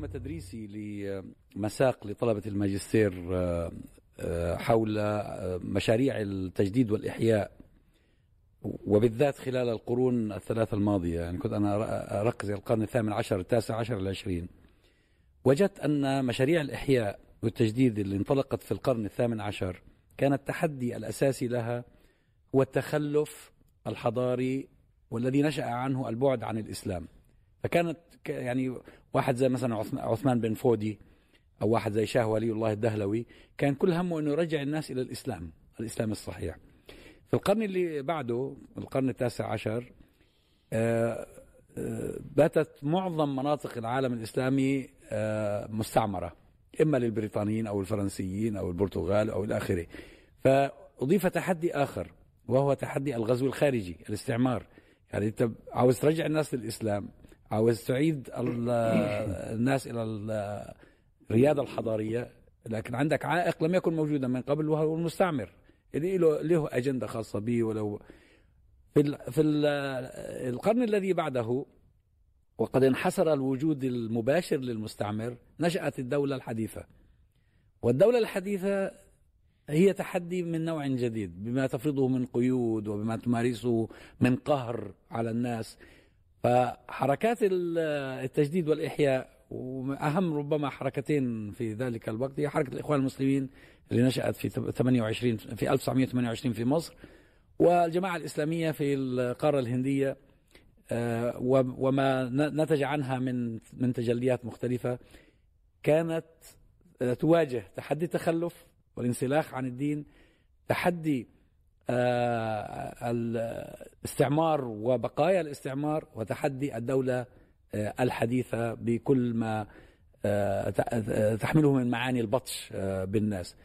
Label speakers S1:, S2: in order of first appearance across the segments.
S1: ثم تدريسي لمساق لطلبة الماجستير آه، آه، حول آه، مشاريع التجديد والإحياء وبالذات خلال القرون الثلاثة الماضية. يعني كنت أنا أركز القرن الثامن عشر التاسع عشر العشرين. وجدت أن مشاريع الإحياء والتجديد اللي انطلقت في القرن الثامن عشر كان التحدي الأساسي لها هو التخلف الحضاري والذي نشأ عنه البعد عن الإسلام. فكانت يعني واحد زي مثلا عثمان بن فودي أو واحد زي شاه ولي الله الدهلوي كان كل همه أنه يرجع الناس إلى الإسلام الإسلام الصحيح. في القرن اللي بعده القرن التاسع عشر آه، آه، باتت معظم مناطق العالم الإسلامي آه، مستعمرة إما للبريطانيين أو الفرنسيين أو البرتغال أو إلى آخره. فأضيف تحدي آخر وهو تحدي الغزو الخارجي الاستعمار. يعني أنت عاوز ترجع الناس للإسلام عاوز تعيد الناس إلى الريادة الحضارية. لكن عندك عائق لم يكن موجودا من قبل وهو المستعمر. اللي له له أجندة خاصة به ولو في في القرن الذي بعده وقد انحسر الوجود المباشر للمستعمر نشأت الدولة الحديثة. والدولة الحديثة هي تحدي من نوع جديد بما تفرضه من قيود وبما تمارسه من قهر على الناس. فحركات التجديد والإحياء وأهم ربما حركتين في ذلك الوقت هي حركة الإخوان المسلمين اللي نشأت في 28 في 1928 في مصر والجماعة الإسلامية في القارة الهندية آه، وما نتج عنها من من تجليات مختلفة كانت آه، تواجه تحدي التخلف والانسلاخ عن الدين تحدي الاستعمار وبقايا الاستعمار وتحدي الدولة الحديثة بكل ما تحمله من معاني البطش بالناس.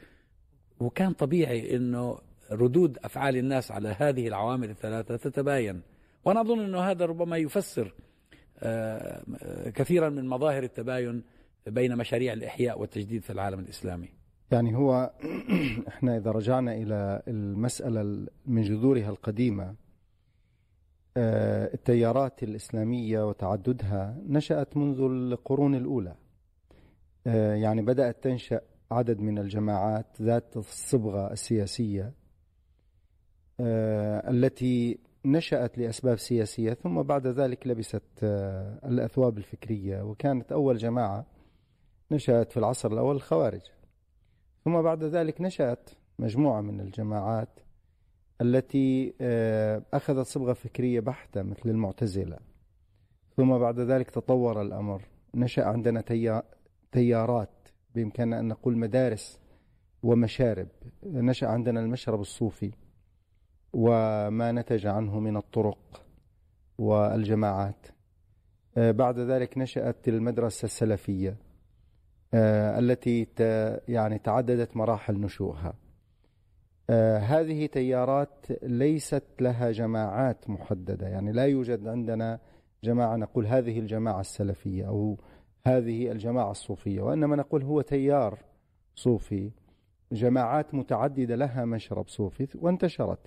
S1: وكان طبيعي إنه ردود أفعال الناس على هذه العوامل الثلاثة تتباين. وأنا أظن إنه هذا ربما يفسر آه، كثيرا من مظاهر التباين بين مشاريع الإحياء والتجديد في العالم الإسلامي.
S2: يعني هو إحنا إذا رجعنا إلى المسألة من جذورها القديمة آه، التيارات الإسلامية وتعددها نشأت منذ القرون الأولى. آه، يعني بدأت تنشأ عدد من الجماعات ذات الصبغة السياسية آه، التي نشأت لأسباب سياسية ثم بعد ذلك لبست الأثواب الفكرية. وكانت أول جماعة نشأت في العصر الأول الخوارج. ثم بعد ذلك نشأت مجموعة من الجماعات التي آه، أخذت صبغة فكرية بحتة مثل المعتزلة. ثم بعد ذلك تطور الأمر. نشأ عندنا تيارات بإمكاننا أن نقول مدارس ومشارب. نشأ عندنا المشرب الصوفي وما نتج عنه من الطرق والجماعات. آه، بعد ذلك نشأت المدرسة السلفية. التي يعني تعددت مراحل نشوئها. آه، هذه تيارات ليست لها جماعات محددة. يعني لا يوجد عندنا جماعة نقول هذه الجماعة السلفية أو هذه الجماعة الصوفية وإنما نقول هو تيار صوفي جماعات متعددة لها مشرب صوفي وانتشرت.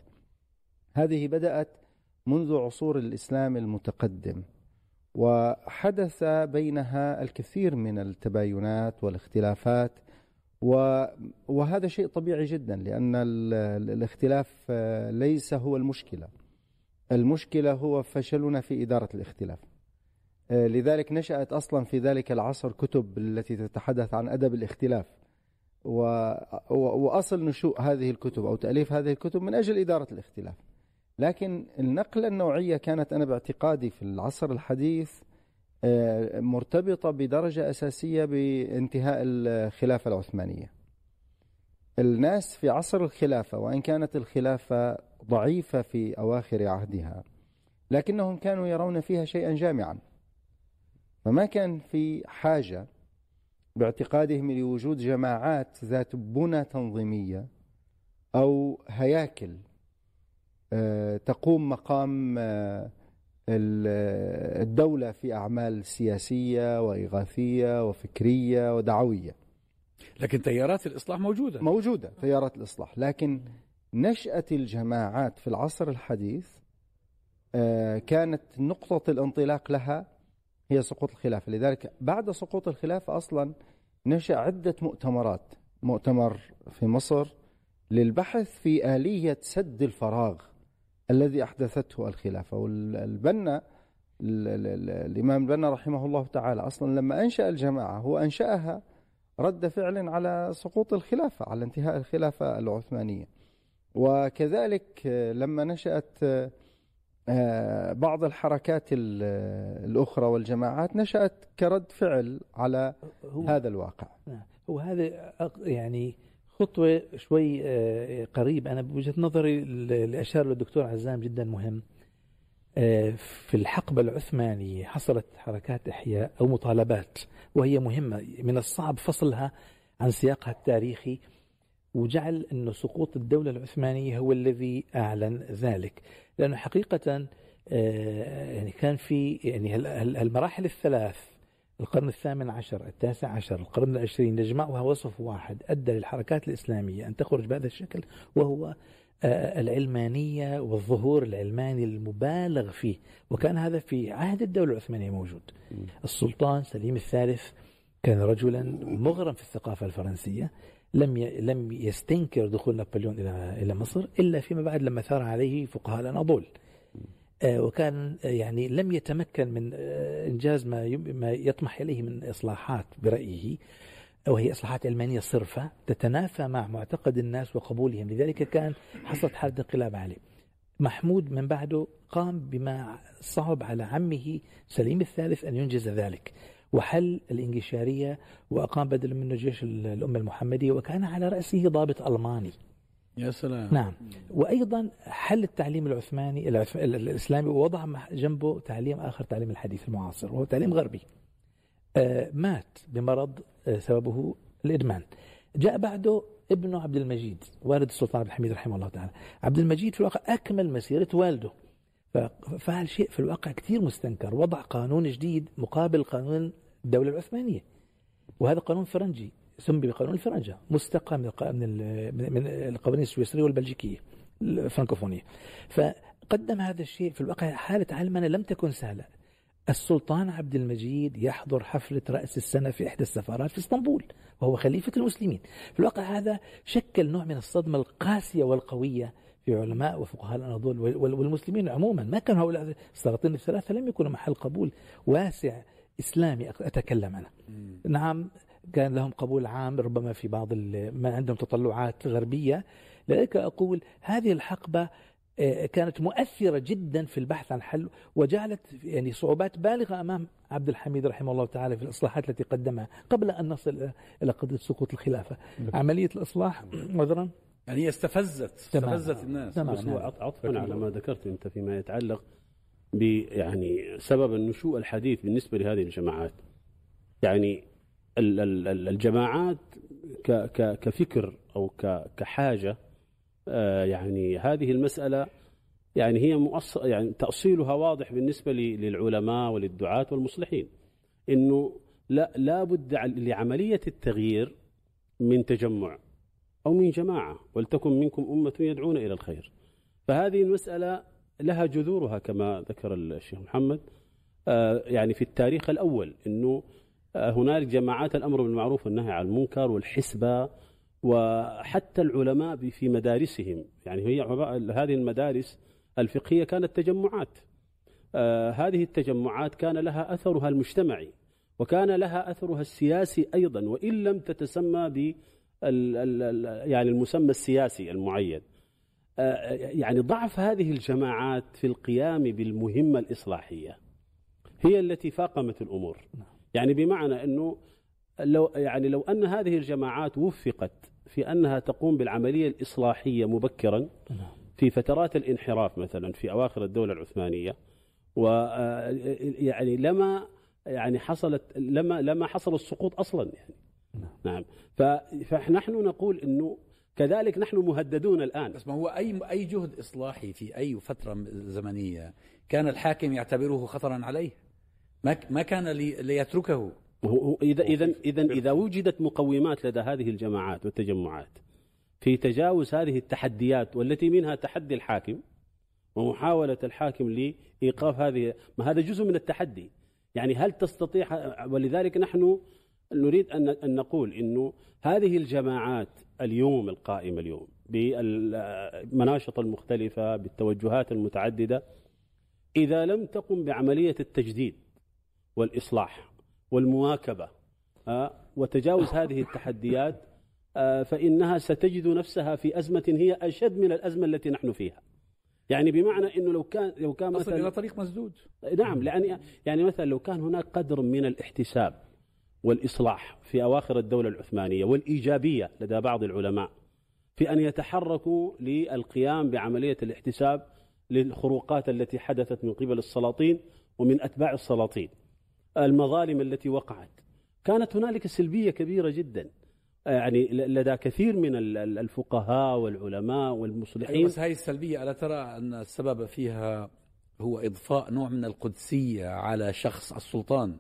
S2: هذه بدأت منذ عصور الإسلام المتقدم. وحدث بينها الكثير من التباينات والاختلافات وهذا شيء طبيعي جدا لأن الاختلاف ليس هو المشكلة. المشكلة هو فشلنا في إدارة الاختلاف. لذلك نشأت أصلا في ذلك العصر كتب التي تتحدث عن أدب الاختلاف. وأصل نشوء هذه الكتب أو تأليف هذه الكتب من أجل إدارة الاختلاف. لكن النقلة النوعية كانت أنا باعتقادي في العصر الحديث آه، مرتبطة بدرجة أساسية بانتهاء الخلافة العثمانية. الناس في عصر الخلافة وإن كانت الخلافة ضعيفة في أواخر عهدها لكنهم كانوا يرون فيها شيئا جامعا. فما كان في حاجة باعتقادهم لوجود جماعات ذات بنى تنظيمية أو هياكل تقوم مقام آه، الدولة في أعمال سياسية وإغاثية وفكرية ودعوية.
S1: لكن تيارات الإصلاح موجودة.
S2: موجودة تيارات الإصلاح. لكن نشأة الجماعات في العصر الحديث آه، كانت نقطة الانطلاق لها هي سقوط الخلافة. لذلك بعد سقوط الخلافة أصلا نشأ عدة مؤتمرات. مؤتمر في مصر للبحث في آلية سد الفراغ. الذي أحدثته الخلافة والبنا الإمام البنا رحمه الله تعالى أصلا لما أنشأ الجماعة هو أنشأها رد فعل على سقوط الخلافة على انتهاء الخلافة العثمانية وكذلك لما نشأت آه، بعض الحركات الأخرى والجماعات نشأت كرد فعل على هذا الواقع
S3: نعم. هو هذا يعني خطوة شوي آه، قريب. أنا بوجهة نظري اللي أشار له الدكتور عزام جدا مهم. آه، في الحقبة العثمانية حصلت حركات إحياء أو مطالبات وهي مهمة. من الصعب فصلها عن سياقها التاريخي وجعل أن سقوط الدولة العثمانية هو الذي أعلن ذلك. لأنه حقيقة آه، يعني كان في يعني المراحل الثلاث القرن الثامن عشر التاسع عشر القرن العشرين نجمعها وصف واحد أدى للحركات الإسلامية أن تخرج بهذا الشكل وهو آه، العلمانية والظهور العلماني المبالغ فيه وكان هذا في عهد الدولة العثمانية موجود. السلطان سليم الثالث كان رجلا مغرم في الثقافة الفرنسية لم لم يستنكر دخول نابليون إلى إلى مصر إلا فيما بعد لما ثار عليه فقهاء الأناضول. وكان آه، يعني لم يتمكن من إنجاز ما ما يطمح إليه من إصلاحات برأيه وهي إصلاحات علمانية صرفة تتنافى مع معتقد الناس وقبولهم. لذلك كان حصلت حالة انقلاب عليه. محمود من بعده قام بما صعب على عمه سليم الثالث أن ينجز ذلك وحل الإنجشارية وأقام بدل منه جيش الأمة المحمدية وكان على رأسه ضابط ألماني.
S1: يا سلام.
S3: نعم. وأيضا حل التعليم العثماني الإسلامي ووضع جنبه تعليم آخر تعليم الحديث المعاصر وهو تعليم غربي. آه، مات بمرض آه، سببه الإدمان. جاء بعده ابنه عبد المجيد والد السلطان عبد الحميد رحمه الله تعالى. عبد المجيد في الواقع أكمل مسيرة والده. ففعل شيء في الواقع كثير مستنكر. وضع قانون جديد مقابل قانون الدولة العثمانية. وهذا قانون فرنجي. سمي بقانون الفرنجة مستقى من من القوانين السويسرية والبلجيكية الفرنكوفونية. فقدم هذا الشيء في الواقع حالة علمنا لم تكن سهلة. السلطان عبد المجيد يحضر حفلة رأس السنة في إحدى السفارات في إسطنبول وهو خليفة المسلمين. في الواقع هذا شكل نوع من الصدمة القاسية والقوية في علماء وفقهاء الأناضول والمسلمين عموما. ما كان هؤلاء السلاطين الثلاثة لم يكونوا محل قبول واسع إسلامي أتكلم أنا. نعم كان لهم قبول عام ربما في بعض ما عندهم تطلعات غربية. لذلك أقول هذه الحقبة آه، كانت مؤثرة جدا في البحث عن حل وجعلت يعني صعوبات بالغة أمام عبد الحميد رحمه الله تعالى في الإصلاحات التي قدمها قبل أن نصل إلى قضية سقوط الخلافة. عملية الإصلاح عذرا
S1: يعني استفزت استفزت الناس.
S4: تمام بس هو عطفا على ما ذكرت أنت فيما يتعلق ب يعني سبب النشوء الحديث بالنسبة لهذه الجماعات. يعني الجماعات كفكر أو كحاجة آه، يعني هذه المسألة يعني هي. يعني تأصيلها واضح بالنسبة للعلماء وللدعاة والمصلحين إنه لا لابد لعملية التغيير من تجمع أو من جماعة ولتكن منكم أمة يدعون إلى الخير فهذه المسألة لها جذورها كما ذكر الشيخ محمد آه، يعني في التاريخ الأول إنه هنالك جماعات الأمر بالمعروف والنهي عن المنكر والحسبة وحتى العلماء في مدارسهم. يعني هي هذه المدارس الفقهية كانت تجمعات. آه هذه التجمعات كان لها أثرها المجتمعي وكان لها أثرها السياسي أيضا وإن لم تتسمى ب يعني المسمى السياسي المعين. آه يعني ضعف هذه الجماعات في القيام بالمهمة الإصلاحية هي التي فاقمت الأمور. نعم. يعني بمعنى أنه لو يعني لو أن هذه الجماعات وفقت في أنها تقوم بالعملية الإصلاحية مبكرا. في فترات الانحراف مثلا في أواخر الدولة العثمانية و يعني لما يعني حصلت لما لما حصل السقوط أصلا يعني نعم. فنحن نقول إنه كذلك نحن مهددون الآن
S1: بس ما هو أي أي جهد إصلاحي في أي فترة زمنية كان الحاكم يعتبره خطرا عليه ما ما كان ليتركه.
S4: إذا إذا إذا إذا وجدت مقومات لدى هذه الجماعات والتجمعات في تجاوز هذه التحديات والتي منها تحدي الحاكم ومحاولة الحاكم لإيقاف هذه ما هذا جزء من التحدي. يعني هل تستطيع ولذلك نحن نريد أن نقول إنه هذه الجماعات اليوم القائمة اليوم بالمناشط المختلفة بالتوجهات المتعددة إذا لم تقم بعملية التجديد والإصلاح والمواكبة وتجاوز هذه التحديات فإنها ستجد نفسها في أزمة هي أشد من الأزمة التي نحن فيها. يعني بمعنى إنه لو كان لو كان
S1: مثلا إلى طريق مسدود
S4: نعم لأن يعني مثلا لو كان هناك قدر من الاحتساب والإصلاح في أواخر الدولة العثمانية والإيجابية لدى بعض العلماء في أن يتحركوا للقيام بعملية الاحتساب للخروقات التي حدثت من قبل السلاطين ومن أتباع السلاطين المظالم التي وقعت. كانت هنالك سلبية كبيرة جدا. يعني لدى كثير من الفقهاء والعلماء والمصلحين. أيوة
S1: بس هذه السلبية ألا ترى أن السبب فيها هو إضفاء نوع من القدسية على شخص السلطان؟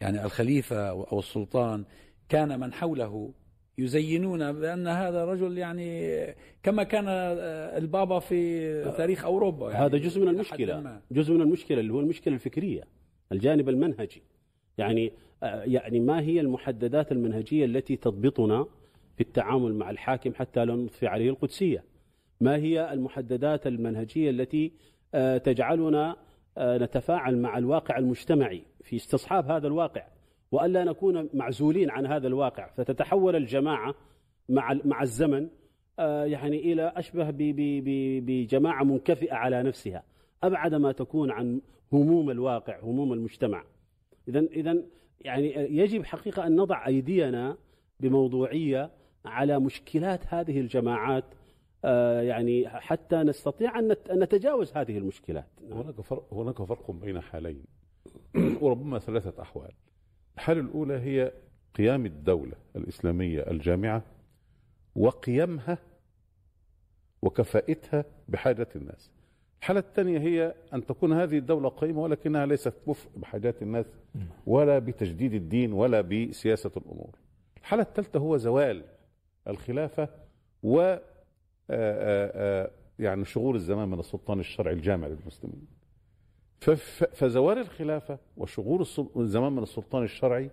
S1: يعني الخليفة أو السلطان كان من حوله يزينون بأن هذا رجل يعني كما كان البابا في تاريخ أوروبا. يعني
S4: هذا جزء من المشكلة. جزء من المشكلة اللي هو المشكلة الفكرية. الجانب المنهجي. يعني يعني ما هي المحددات المنهجية التي تضبطنا في التعامل مع الحاكم حتى لا نضفي عليه القدسية؟ ما هي المحددات المنهجية التي تجعلنا نتفاعل مع الواقع المجتمعي في استصحاب هذا الواقع؟ وألا نكون معزولين عن هذا الواقع. فتتحول الجماعة مع مع الزمن آه، يعني إلى أشبه بجماعة منكفئة على نفسها. أبعد ما تكون عن هموم الواقع هموم المجتمع. اذا اذا يعني يجب حقيقة أن نضع أيدينا بموضوعية على مشكلات هذه الجماعات آه، يعني حتى نستطيع أن نتجاوز هذه المشكلات.
S5: هناك فرق هناك فرق بين حالين وربما ثلاثة أحوال. الحالة الأولى هي قيام الدولة الإسلامية الجامعة وقيمها وكفائتها بحاجة الناس. الحالة الثانية هي أن تكون هذه الدولة قائمة ولكنها ليست كفء بحاجات الناس ولا بتجديد الدين ولا بسياسة الأمور. الحالة الثالثة هو زوال الخلافة و آه، آه، آه، يعني شغور الزمان من السلطان الشرعي الجامع للمسلمين. فزوال الخلافة وشغور الزمان من السلطان الشرعي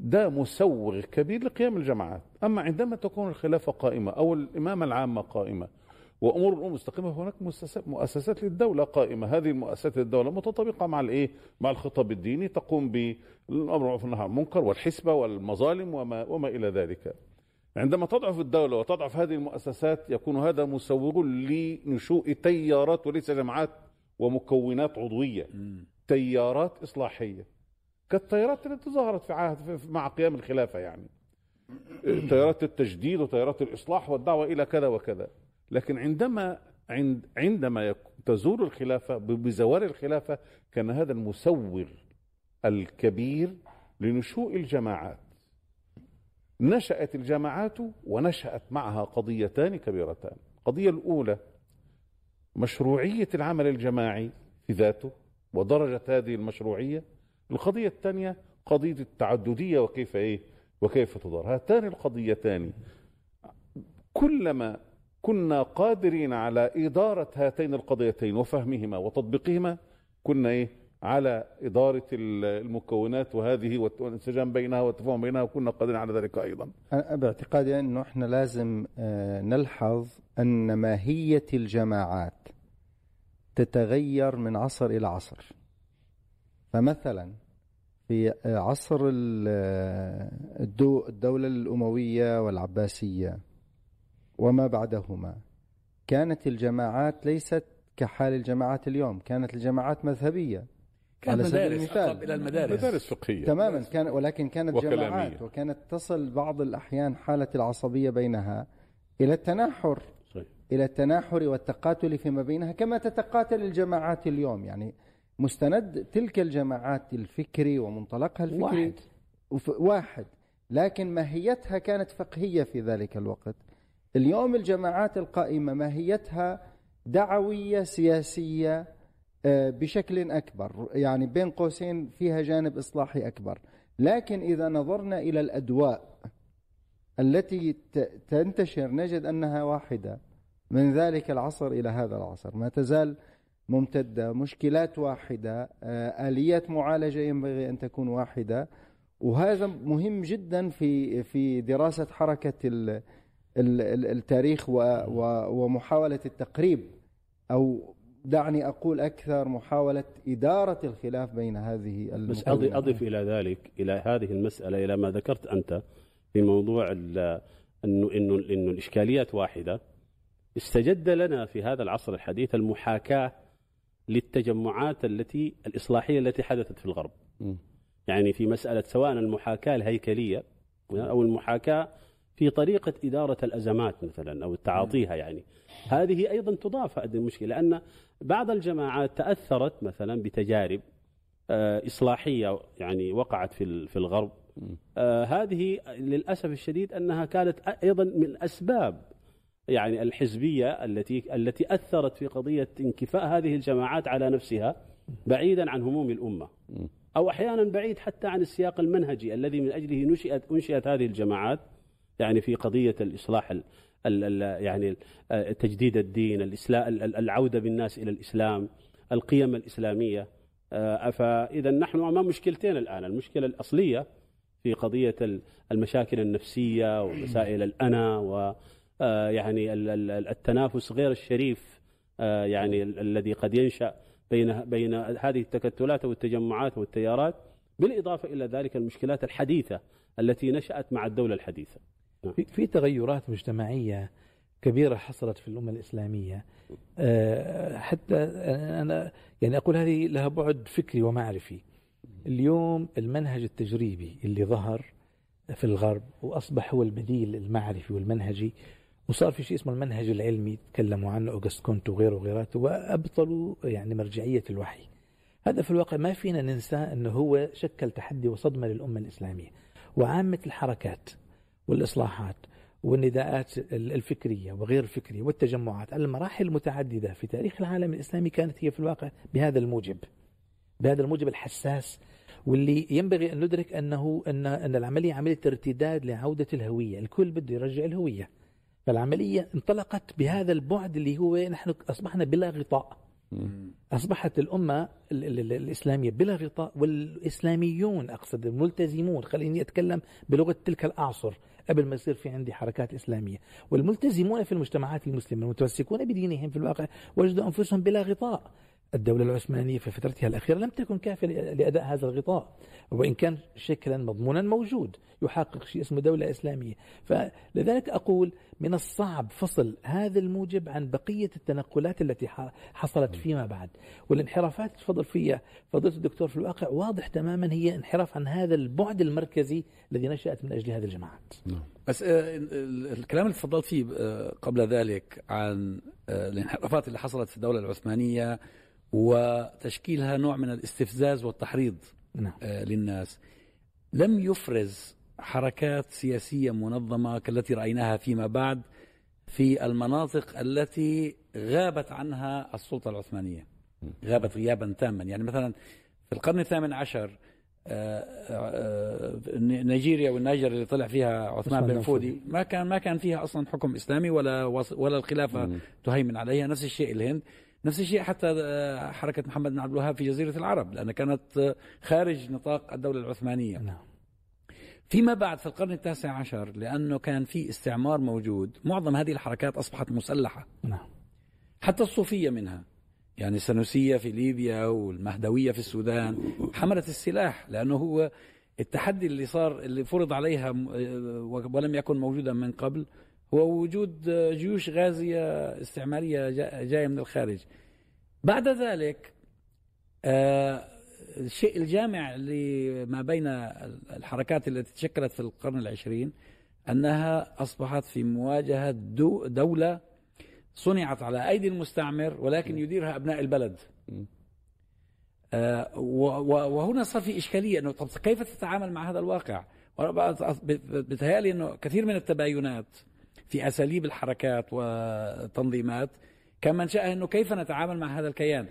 S5: ده مسوغ كبير لقيام الجماعات. أما عندما تكون الخلافة قائمة أو الإمامة العامة قائمة وأمور الأمور مستقيمه هناك مؤسسات للدولة قائمة. هذه المؤسسات للدولة متطابقة مع الإيه؟ مع الخطاب الديني تقوم بالأمر بالمعروف والنهي عن المنكر والحسبة والمظالم وما وما إلى ذلك. عندما تضعف الدولة وتضعف هذه المؤسسات يكون هذا مسوغ لنشوء تيارات وليس جماعات ومكونات عضوية. تيارات إصلاحية. كالتيارات التي ظهرت في عهد مع قيام الخلافة يعني. تيارات التجديد وتيارات الإصلاح والدعوة إلى كذا وكذا. لكن عندما عند عندما تزول الخلافة بزوال الخلافة كان هذا المسوغ الكبير لنشوء الجماعات. نشأت الجماعات ونشأت معها قضيتان كبيرتان. القضية الأولى مشروعية العمل الجماعي في ذاته ودرجة هذه المشروعية. القضية الثانية قضية التعددية وكيف إيه وكيف تدار. هاتان القضيتان. كلما كنا قادرين على إدارة هاتين القضيتين وفهمهما وتطبيقهما كنا إيه؟ على إدارة المكونات وهذه والانسجام بينها والتفاهم بينها وكنا قادرين على ذلك أيضا.
S2: أنا باعتقادي أنه إحنا لازم آه، نلحظ أن ماهية الجماعات تتغير من عصر إلى عصر. فمثلا في عصر الدولة الأموية والعباسية وما بعدهما. كانت الجماعات ليست كحال الجماعات اليوم كانت الجماعات مذهبية.
S1: كانت مدارس أقرب إلى المدارس.
S5: مدارس فقهية.
S2: تماما كان ولكن كانت وكلامية. جماعات وكانت تصل بعض الأحيان حالة العصبية بينها إلى التناحر. صحيح. إلى التناحر والتقاتل فيما بينها كما تتقاتل الجماعات اليوم. يعني مستند تلك الجماعات الفكري ومنطلقها الفكري. واحد, واحد. لكن ماهيتها كانت فقهية في ذلك الوقت. اليوم الجماعات القائمة ماهيتها دعوية سياسية آه، بشكل أكبر يعني بين قوسين فيها جانب إصلاحي أكبر. لكن إذا نظرنا إلى الأدواء التي تنتشر نجد أنها واحدة. من ذلك العصر إلى هذا العصر. ما تزال ممتدة مشكلات واحدة آه، آليات معالجة ينبغي أن تكون واحدة. وهذا مهم جدا في في دراسة حركة التاريخ ومحاولة التقريب أو دعني أقول أكثر محاولة إدارة الخلاف بين هذه
S4: بس أضف إلى ذلك إلى هذه المسألة إلى ما ذكرت أنت في موضوع أنه إنه إنه الإشكاليات واحدة. استجد لنا في هذا العصر الحديث المحاكاة للتجمعات التي الإصلاحية التي حدثت في الغرب. يعني في مسألة سواء المحاكاة الهيكلية أو المحاكاة في طريقة إدارة الأزمات مثلا أو تعاطيها يعني. هذه أيضا تضاف هذه المشكلة لأن بعض الجماعات تأثرت مثلا بتجارب آه، إصلاحية يعني وقعت في في الغرب. آه، هذه للأسف الشديد أنها كانت أيضا من أسباب يعني الحزبية التي التي أثرت في قضية انكفاء هذه الجماعات على نفسها بعيدا عن هموم الأمة. أو أحيانا بعيد حتى عن السياق المنهجي الذي من أجله نشئت أنشئت هذه الجماعات. يعني في قضية الإصلاح ال ال يعني تجديد الدين العودة بالناس إلى الإسلام القيم الإسلامية. آه، فإذا نحن أمام مشكلتين الآن. المشكلة الأصلية في قضية المشاكل النفسية ومسائل الأنا و آه، يعني التنافس غير الشريف آه، يعني الذي قد ينشأ بين بين هذه التكتلات والتجمعات والتيارات. بالإضافة إلى ذلك المشكلات الحديثة التي نشأت مع الدولة الحديثة.
S3: في تغيرات مجتمعية كبيرة حصلت في الأمة الإسلامية. آه، حتى أنا يعني أقول هذه لها بعد فكري ومعرفي. اليوم المنهج التجريبي اللي ظهر في الغرب وأصبح هو البديل المعرفي والمنهجي وصار في شيء اسمه المنهج العلمي تكلموا عنه أوغست كونت وغيره وغيراته وأبطلوا يعني مرجعية الوحي. هذا في الواقع ما فينا ننسى أنه هو شكل تحدي وصدمة للأمة الإسلامية. وعامة الحركات والإصلاحات والنداءات الفكرية وغير الفكرية والتجمعات. المراحل المتعددة في تاريخ العالم الإسلامي كانت هي في الواقع بهذا الموجب بهذا الموجب الحساس واللي ينبغي أن ندرك أنه أن, أن العملية عملية ارتداد لعودة الهوية الكل بده يرجع الهوية. فالعملية انطلقت بهذا البعد اللي هو نحن أصبحنا بلا غطاء. أصبحت الأمة الإسلامية بلا غطاء والإسلاميون أقصد الملتزمون خليني أتكلم بلغة تلك الأعصر قبل ما يصير في عندي حركات إسلامية. والملتزمون في المجتمعات المسلمة المتمسكون بدينهم في الواقع وجدوا أنفسهم بلا غطاء. الدولة العثمانية في فترتها الأخيرة لم تكن كافية لأداء هذا الغطاء. وإن كان شكلا مضمونا موجود يحقق شيء اسمه دولة إسلامية. فلذلك أقول من الصعب فصل هذا الموجب عن بقية التنقلات التي حصلت فيما بعد. والانحرافات تفضل فيها فضيلة الدكتور في الواقع واضح تماما هي انحراف عن هذا البعد المركزي الذي نشأت من أجل هذه الجماعات.
S1: نعم. بس آه، الكلام اللي تفضلت فيه آه، قبل ذلك عن آه، الانحرافات اللي حصلت في الدولة العثمانية وتشكيلها نوع من الاستفزاز والتحريض نعم. للناس. لم يفرز حركات سياسية منظمة كالتي رأيناها فيما بعد في المناطق التي غابت عنها السلطة العثمانية. غابت غيابا تاما. يعني مثلا في القرن الثامن عشر آه، آه، نيجيريا والنيجر اللي طلع فيها عثمان بن فودي ما كان ما كان فيها أصلا حكم إسلامي ولا ولا الخلافة تهيمن عليها. نفس الشيء الهند. نفس الشيء حتى آه، حركة محمد بن عبد الوهاب في جزيرة العرب لانها كانت خارج نطاق الدولة العثمانية نعم. فيما بعد في القرن التاسع عشر لأنه كان في استعمار موجود معظم هذه الحركات أصبحت مسلحة نعم. حتى الصوفية منها يعني السنوسية في ليبيا والمهدوية في السودان حملت السلاح لأنه هو التحدي اللي صار اللي فرض عليها ولم يكن موجودا من قبل هو وجود جيوش غازية استعمارية جاية من الخارج. بعد ذلك آه الشيء الجامع لما بين الحركات التي تشكلت في القرن العشرين أنها أصبحت في مواجهة دو دولة صنعت على أيدي المستعمر ولكن يديرها أبناء البلد. آه، وهنا صار في إشكالية أنه طب كيف تتعامل مع هذا الواقع؟ بتهيألي أنه كثير من التباينات في أساليب الحركات والتنظيمات كان منشأها أنه كيف نتعامل مع هذا الكيان؟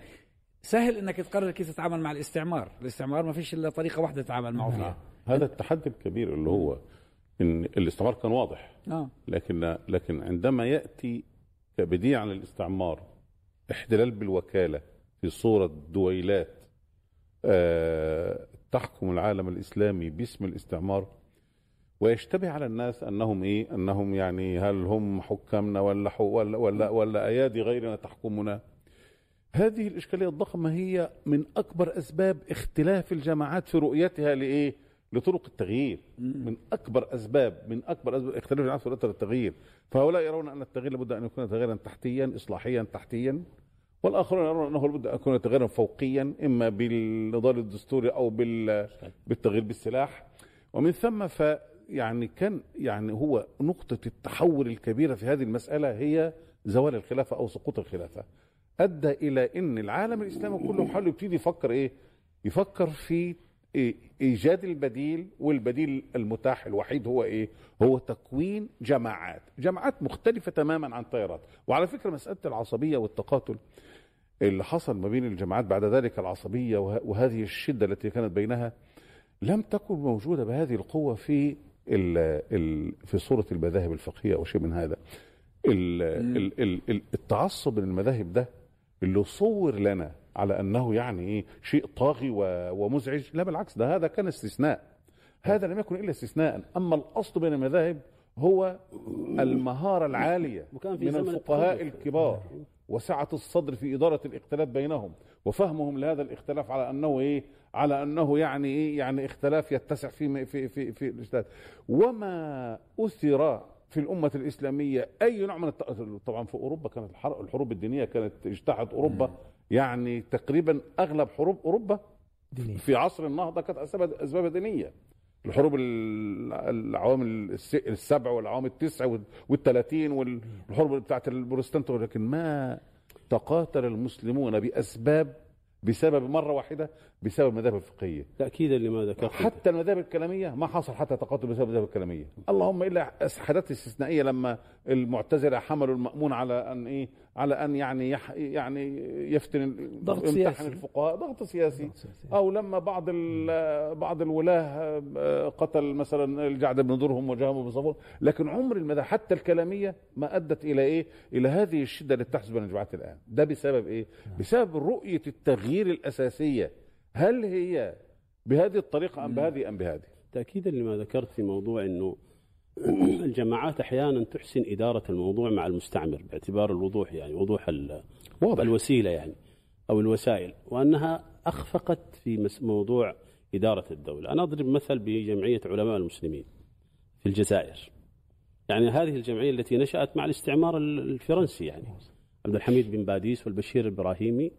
S1: سهل إنك تقرر كيف تتعامل مع الاستعمار. الاستعمار ما فيش إلا طريقة واحدة تتعامل معه فيها.
S5: هذا التحدي الكبير اللي هو إن الاستعمار كان واضح. آه. لكن لكن عندما يأتي كبديع عن الاستعمار احتلال بالوكالة في صورة دويلات آه، تحكم العالم الإسلامي باسم الاستعمار ويشتبه على الناس أنهم إيه؟ أنهم يعني هل هم حكامنا ولا حو ولا ولا, ولا أيادي غيرنا تحكمنا؟ هذه الإشكالية الضخمة هي من أكبر أسباب اختلاف الجماعات في رؤيتها لإيه؟ لطرق التغيير. من أكبر أسباب من أكبر أسباب اختلاف الجماعات في رؤيتها للتغيير. فهؤلاء يرون أن التغيير لابد أن يكون تغييرا تحتيا إصلاحيا تحتيا. والآخرون يرون أنه لابد أن يكون تغييرا فوقيا إما بالنضال الدستوري أو بال بالتغيير بالسلاح. ومن ثم ف يعني كان يعني هو نقطة التحول الكبيرة في هذه المسألة هي زوال الخلافة أو سقوط الخلافة أدى إلى أن العالم الإسلامي كله حاله يبتدي يفكر إيه؟ يفكر في إيه؟ إيجاد البديل والبديل المتاح الوحيد هو إيه؟ هو تكوين جماعات جماعات مختلفة تماما عن تيارات وعلى فكرة مسألة العصبية والتقاتل اللي حصل ما بين الجماعات بعد ذلك العصبية وه- وهذه الشدة التي كانت بينها لم تكن موجودة بهذه القوة في ال ال في صورة المذاهب الفقهية أو شيء من هذا ال ال ال ال التعصب من المذاهب ده اللي صور لنا على أنه يعني إيه شيء طاغي ومزعج لا بالعكس ده هذا كان استثناء. هذا لم يكن إلا استثناء. أما الأصل بين المذاهب هو المهارة العالية من الفقهاء. الكبار. وسعة الصدر في إدارة الاختلاف بينهم وفهمهم لهذا الاختلاف على أنه إيه؟ على أنه يعني إيه؟ يعني اختلاف يتسع في في في, في الاجتهاد وما أثر في الأمة الإسلامية أي نوع من الت... طبعا في أوروبا كانت الحر- الحروب الدينية كانت اجتاحت أوروبا يعني تقريبا أغلب حروب أوروبا. في عصر النهضة كانت أسباب أسباب دينية. الحروب ال- العوام الس- السبع والعوام التسع وال- والثلاثين والحروب بتاعت البروتستانت ولكن ما تقاتل المسلمون بأسباب بسبب مرة واحدة بسبب المذاهب الفقهية.
S4: تاكيدا لما ذكرت
S5: حتى المذاهب الكلامية ما حصل حتى تقاتل بسبب المذاهب الكلامية. اللهم إلا حالات استثنائية لما المعتزلة حملوا المأمون على أن إيه على أن يعني يح يعني يفتن
S3: ضغط سياسي.
S5: الفقهاء. ضغط سياسي. أو لما بعض بعض الولاة آه، قتل مثلا الجعد بن درهم وجهم بن صفوان لكن عمر المذاهب حتى الكلامية ما أدت إلى إيه؟ إلى هذه الشدة اللي بتحدث بين الجماعات الآن، ده بسبب إيه؟ بسبب رؤية التغيير الأساسية، هل هي بهذه الطريقة أم بهذه أم بهذه؟
S4: تاكيدا لما ذكرت في موضوع إنه الجماعات أحيانا تحسن إدارة الموضوع مع المستعمر باعتبار الوضوح يعني وضوح
S5: واضح
S4: الوسيلة يعني أو الوسائل وأنها أخفقت في موضوع إدارة الدولة، أنا أضرب مثل بجمعية علماء المسلمين في الجزائر. يعني هذه الجمعية التي نشأت مع الاستعمار ال- الفرنسي يعني عبد الحميد بن باديس والبشير الإبراهيمي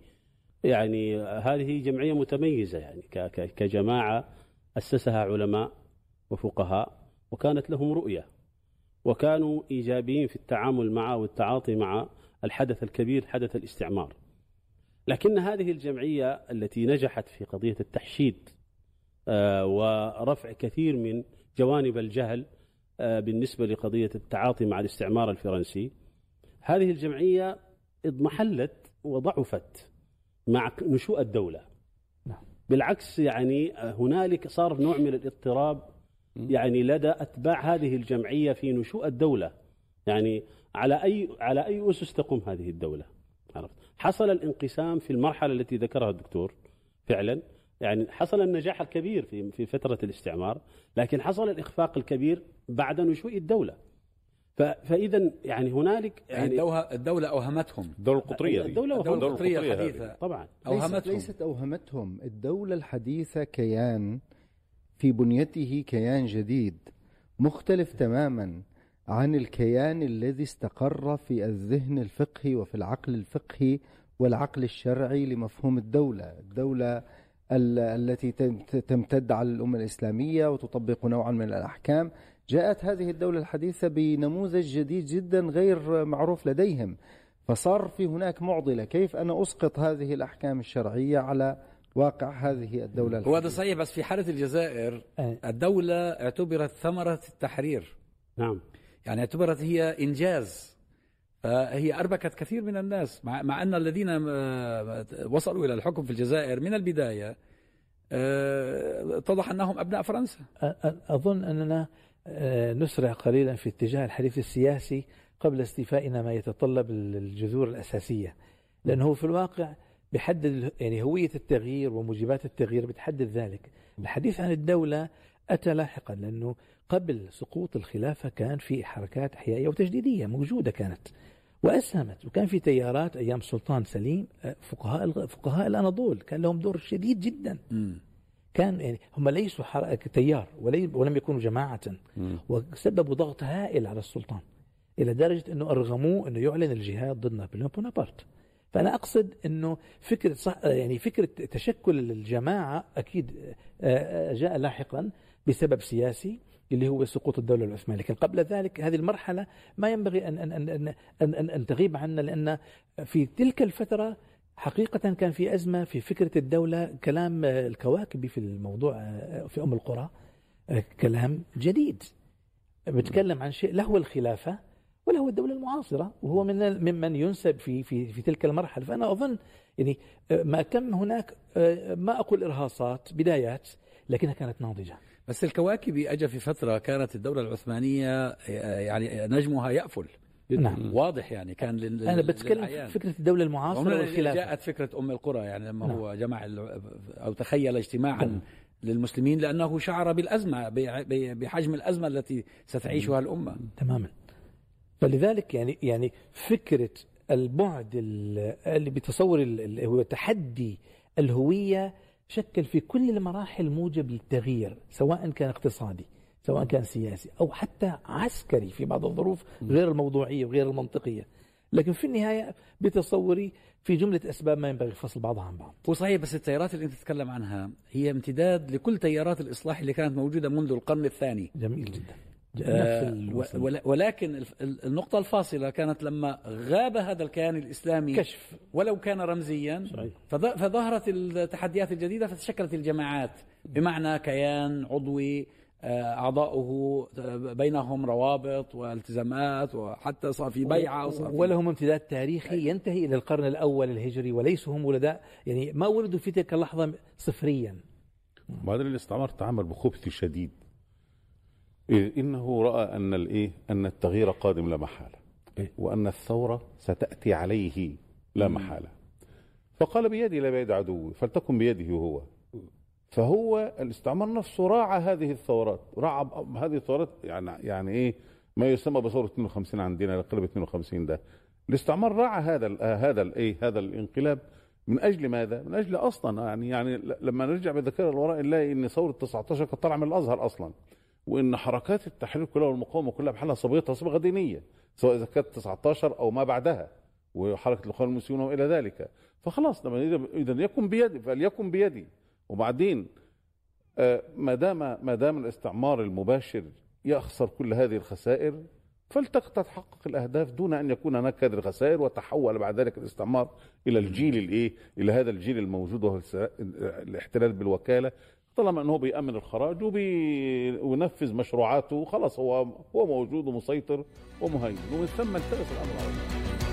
S4: يعني هذه جمعية متميزة يعني ك- ك- كجماعة أسسها علماء وفقهاء وكانت لهم رؤية وكانوا إيجابيين في التعامل مع والتعاطي مع الحدث الكبير حدث الاستعمار. لكن هذه الجمعية التي نجحت في قضية التحشيد آه، ورفع كثير من جوانب الجهل آه، بالنسبة لقضية التعاطي مع الاستعمار الفرنسي هذه الجمعية اضمحلت وضعفت مع نشوء الدولة.
S3: نعم.
S4: بالعكس يعني هنالك صار نوع من الاضطراب يعني لدى أتباع هذه الجمعية في نشوء الدولة. يعني على أي على أي أسس تقوم هذه الدولة؟ عرفت؟ حصل الانقسام في المرحلة التي ذكرها الدكتور فعلا. يعني حصل النجاح الكبير في في فترة الاستعمار لكن حصل الإخفاق الكبير بعد نشوء الدولة. ف- فاذا يعني هنالك
S1: يعني
S4: يعني
S1: الدولة, أوهمتهم.
S5: الدولة القطرية دي.
S1: الدولة
S5: الدولة هذه.
S1: الحديثة
S4: طبعا.
S2: ليست,
S1: أوهمتهم
S2: ليست أوهمتهم. الدولة الحديثة كيان في بنيته كيان جديد مختلف تماما عن الكيان الذي استقر في الذهن الفقهي وفي العقل الفقهي والعقل الشرعي لمفهوم الدولة. الدولة ال- التي تم- تمتد على الأمة الإسلامية وتطبق نوعا من الأحكام جاءت هذه الدولة الحديثة بنموذج جديد جدا غير معروف لديهم. فصار في هناك معضلة. كيف أنا أسقط هذه الأحكام الشرعية على واقع هذه الدولة
S1: هو
S2: الحديثة؟
S1: ده صحيح بس في حالة الجزائر. الدولة اعتبرت ثمرة التحرير.
S4: نعم.
S1: يعني اعتبرت هي إنجاز. فهي أربكت كثير من الناس. مع, مع أن الذين آه، وصلوا إلى الحكم في الجزائر من البداية آه، اتضح أنهم أبناء فرنسا.
S3: أ- أ- أظن أننا نسرع قليلا في اتجاه الحديث السياسي قبل استيفائنا ما يتطلب ال- الجذور الأساسية. لأنه في الواقع بيحدد يعني هوية التغيير وموجبات التغيير بتحدد ذلك. الحديث عن الدولة أتى لاحقا لأنه قبل سقوط الخلافة كان في حركات إحيائية وتجديدية موجودة كانت وأسهمت وكان في تيارات أيام السلطان سليم آه، فقهاء فقهاء الأناضول. كان لهم دور شديد جدا. كان يعني هم ليسوا تيار ولم يكونوا جماعة. وسببوا ضغط هائل على السلطان إلى درجة أنه أرغموه أنه يعلن الجهاد ضد نابليون بونابرت. فأنا أقصد أنه فكرة صح يعني فكرة تشكل الجماعة أكيد آه، آه، جاء لاحقا بسبب سياسي اللي هو سقوط الدولة العثمانية. لكن قبل ذلك هذه المرحلة ما ينبغي أن, أن, أن, أن, أن, أن تغيب عنا لأن في تلك الفترة حقيقة كان في أزمة في فكرة الدولة كلام الكواكبي في الموضوع في أم القرى كلام جديد. بتكلم عن شيء لا هو الخلافة ولا هو الدولة المعاصرة وهو من ممن ينسب في في في تلك المرحلة. فأنا أظن يعني ما كم هناك ما أقول إرهاصات بدايات لكنها كانت ناضجة.
S1: بس الكواكبي أجى في فترة كانت الدولة العثمانية يعني نجمها يأفل. نعم. واضح يعني كان
S3: لل... أنا بتكلم في فكرة الدولة المعاصرة والخلافة.
S1: جاءت فكرة أم القرى يعني لما نعم. هو جمع أو تخيل اجتماعا نعم. للمسلمين لأنه شعر بالأزمة بحجم الأزمة التي ستعيشها الأمة.
S3: تماما. فلذلك يعني يعني فكرة البعد اللي بتصور هو تحدي الهوية شكل في كل المراحل موجب للتغيير سواء كان اقتصادي. سواء كان سياسي أو حتى عسكري في بعض الظروف غير الموضوعية وغير المنطقية. لكن في النهاية بتصوري في جملة أسباب ما ينبغي فصل بعضها عن بعض.
S1: وصحيح بس التيارات اللي أنت تتكلم عنها هي امتداد لكل تيارات الإصلاح اللي كانت موجودة منذ القرن الثاني.
S3: جميل جدا.
S1: آه ولكن النقطة الفاصلة كانت لما غاب هذا الكيان الإسلامي
S3: كشف.
S1: ولو كان رمزيا صحيح. فظهرت التحديات الجديدة فتشكلت الجماعات. بمعنى كيان عضوي آه، أعضاؤه بينهم روابط والتزامات وحتى صار في بيعة
S3: وصار ولهم امتداد تاريخي ينتهي إلى القرن الأول الهجري وليسوا هم ولداء يعني ما ولدوا في تلك اللحظة صفريا.
S5: بعدين الاستعمار تعامل بخبث شديد. إذ إنه رأى أن الإيه أن التغيير قادم لا محالة. إيه؟ وأن الثورة ستأتي عليه لا محالة. فقال بيدي لا بيد عدوي فلتكن بيده هو. فهو الاستعمار نفسه راعى هذه الثورات راعى هذه الثورات يعني يعني إيه؟ ما يسمى بثورة 52 عندنا قلب 52 ده. الاستعمار راعى هذا هذا الايه هذا الانقلاب. من أجل ماذا؟ من أجل أصلا يعني يعني لما نرجع بالذاكره لوراء نلاقي إن ثورة 19 كانت طالعة من الأزهر أصلا. وإن حركات التحرير كلها والمقاومة كلها بحالها صبغتها صبغه دينية سواء إذا كانت 19 أو ما بعدها وحركة الإخوان المسلمين وإلى ذلك. فخلاص لما اذا يكن بيدي فليكن بيدي. وبعدين آه، ما دام ما دام الاستعمار المباشر يخسر كل هذه الخسائر فلتتحقق الأهداف دون أن يكون هناك هذه الخسائر وتحول بعد ذلك الاستعمار إلى الجيل الإيه؟ إلى هذا الجيل الموجود وهو الاحتلال بالوكالة. طالما أنه بيأمن الخراج وينفذ مشروعاته خلاص هو هو موجود ومسيطر ومهيمن. ومن ثم التبس الأمر على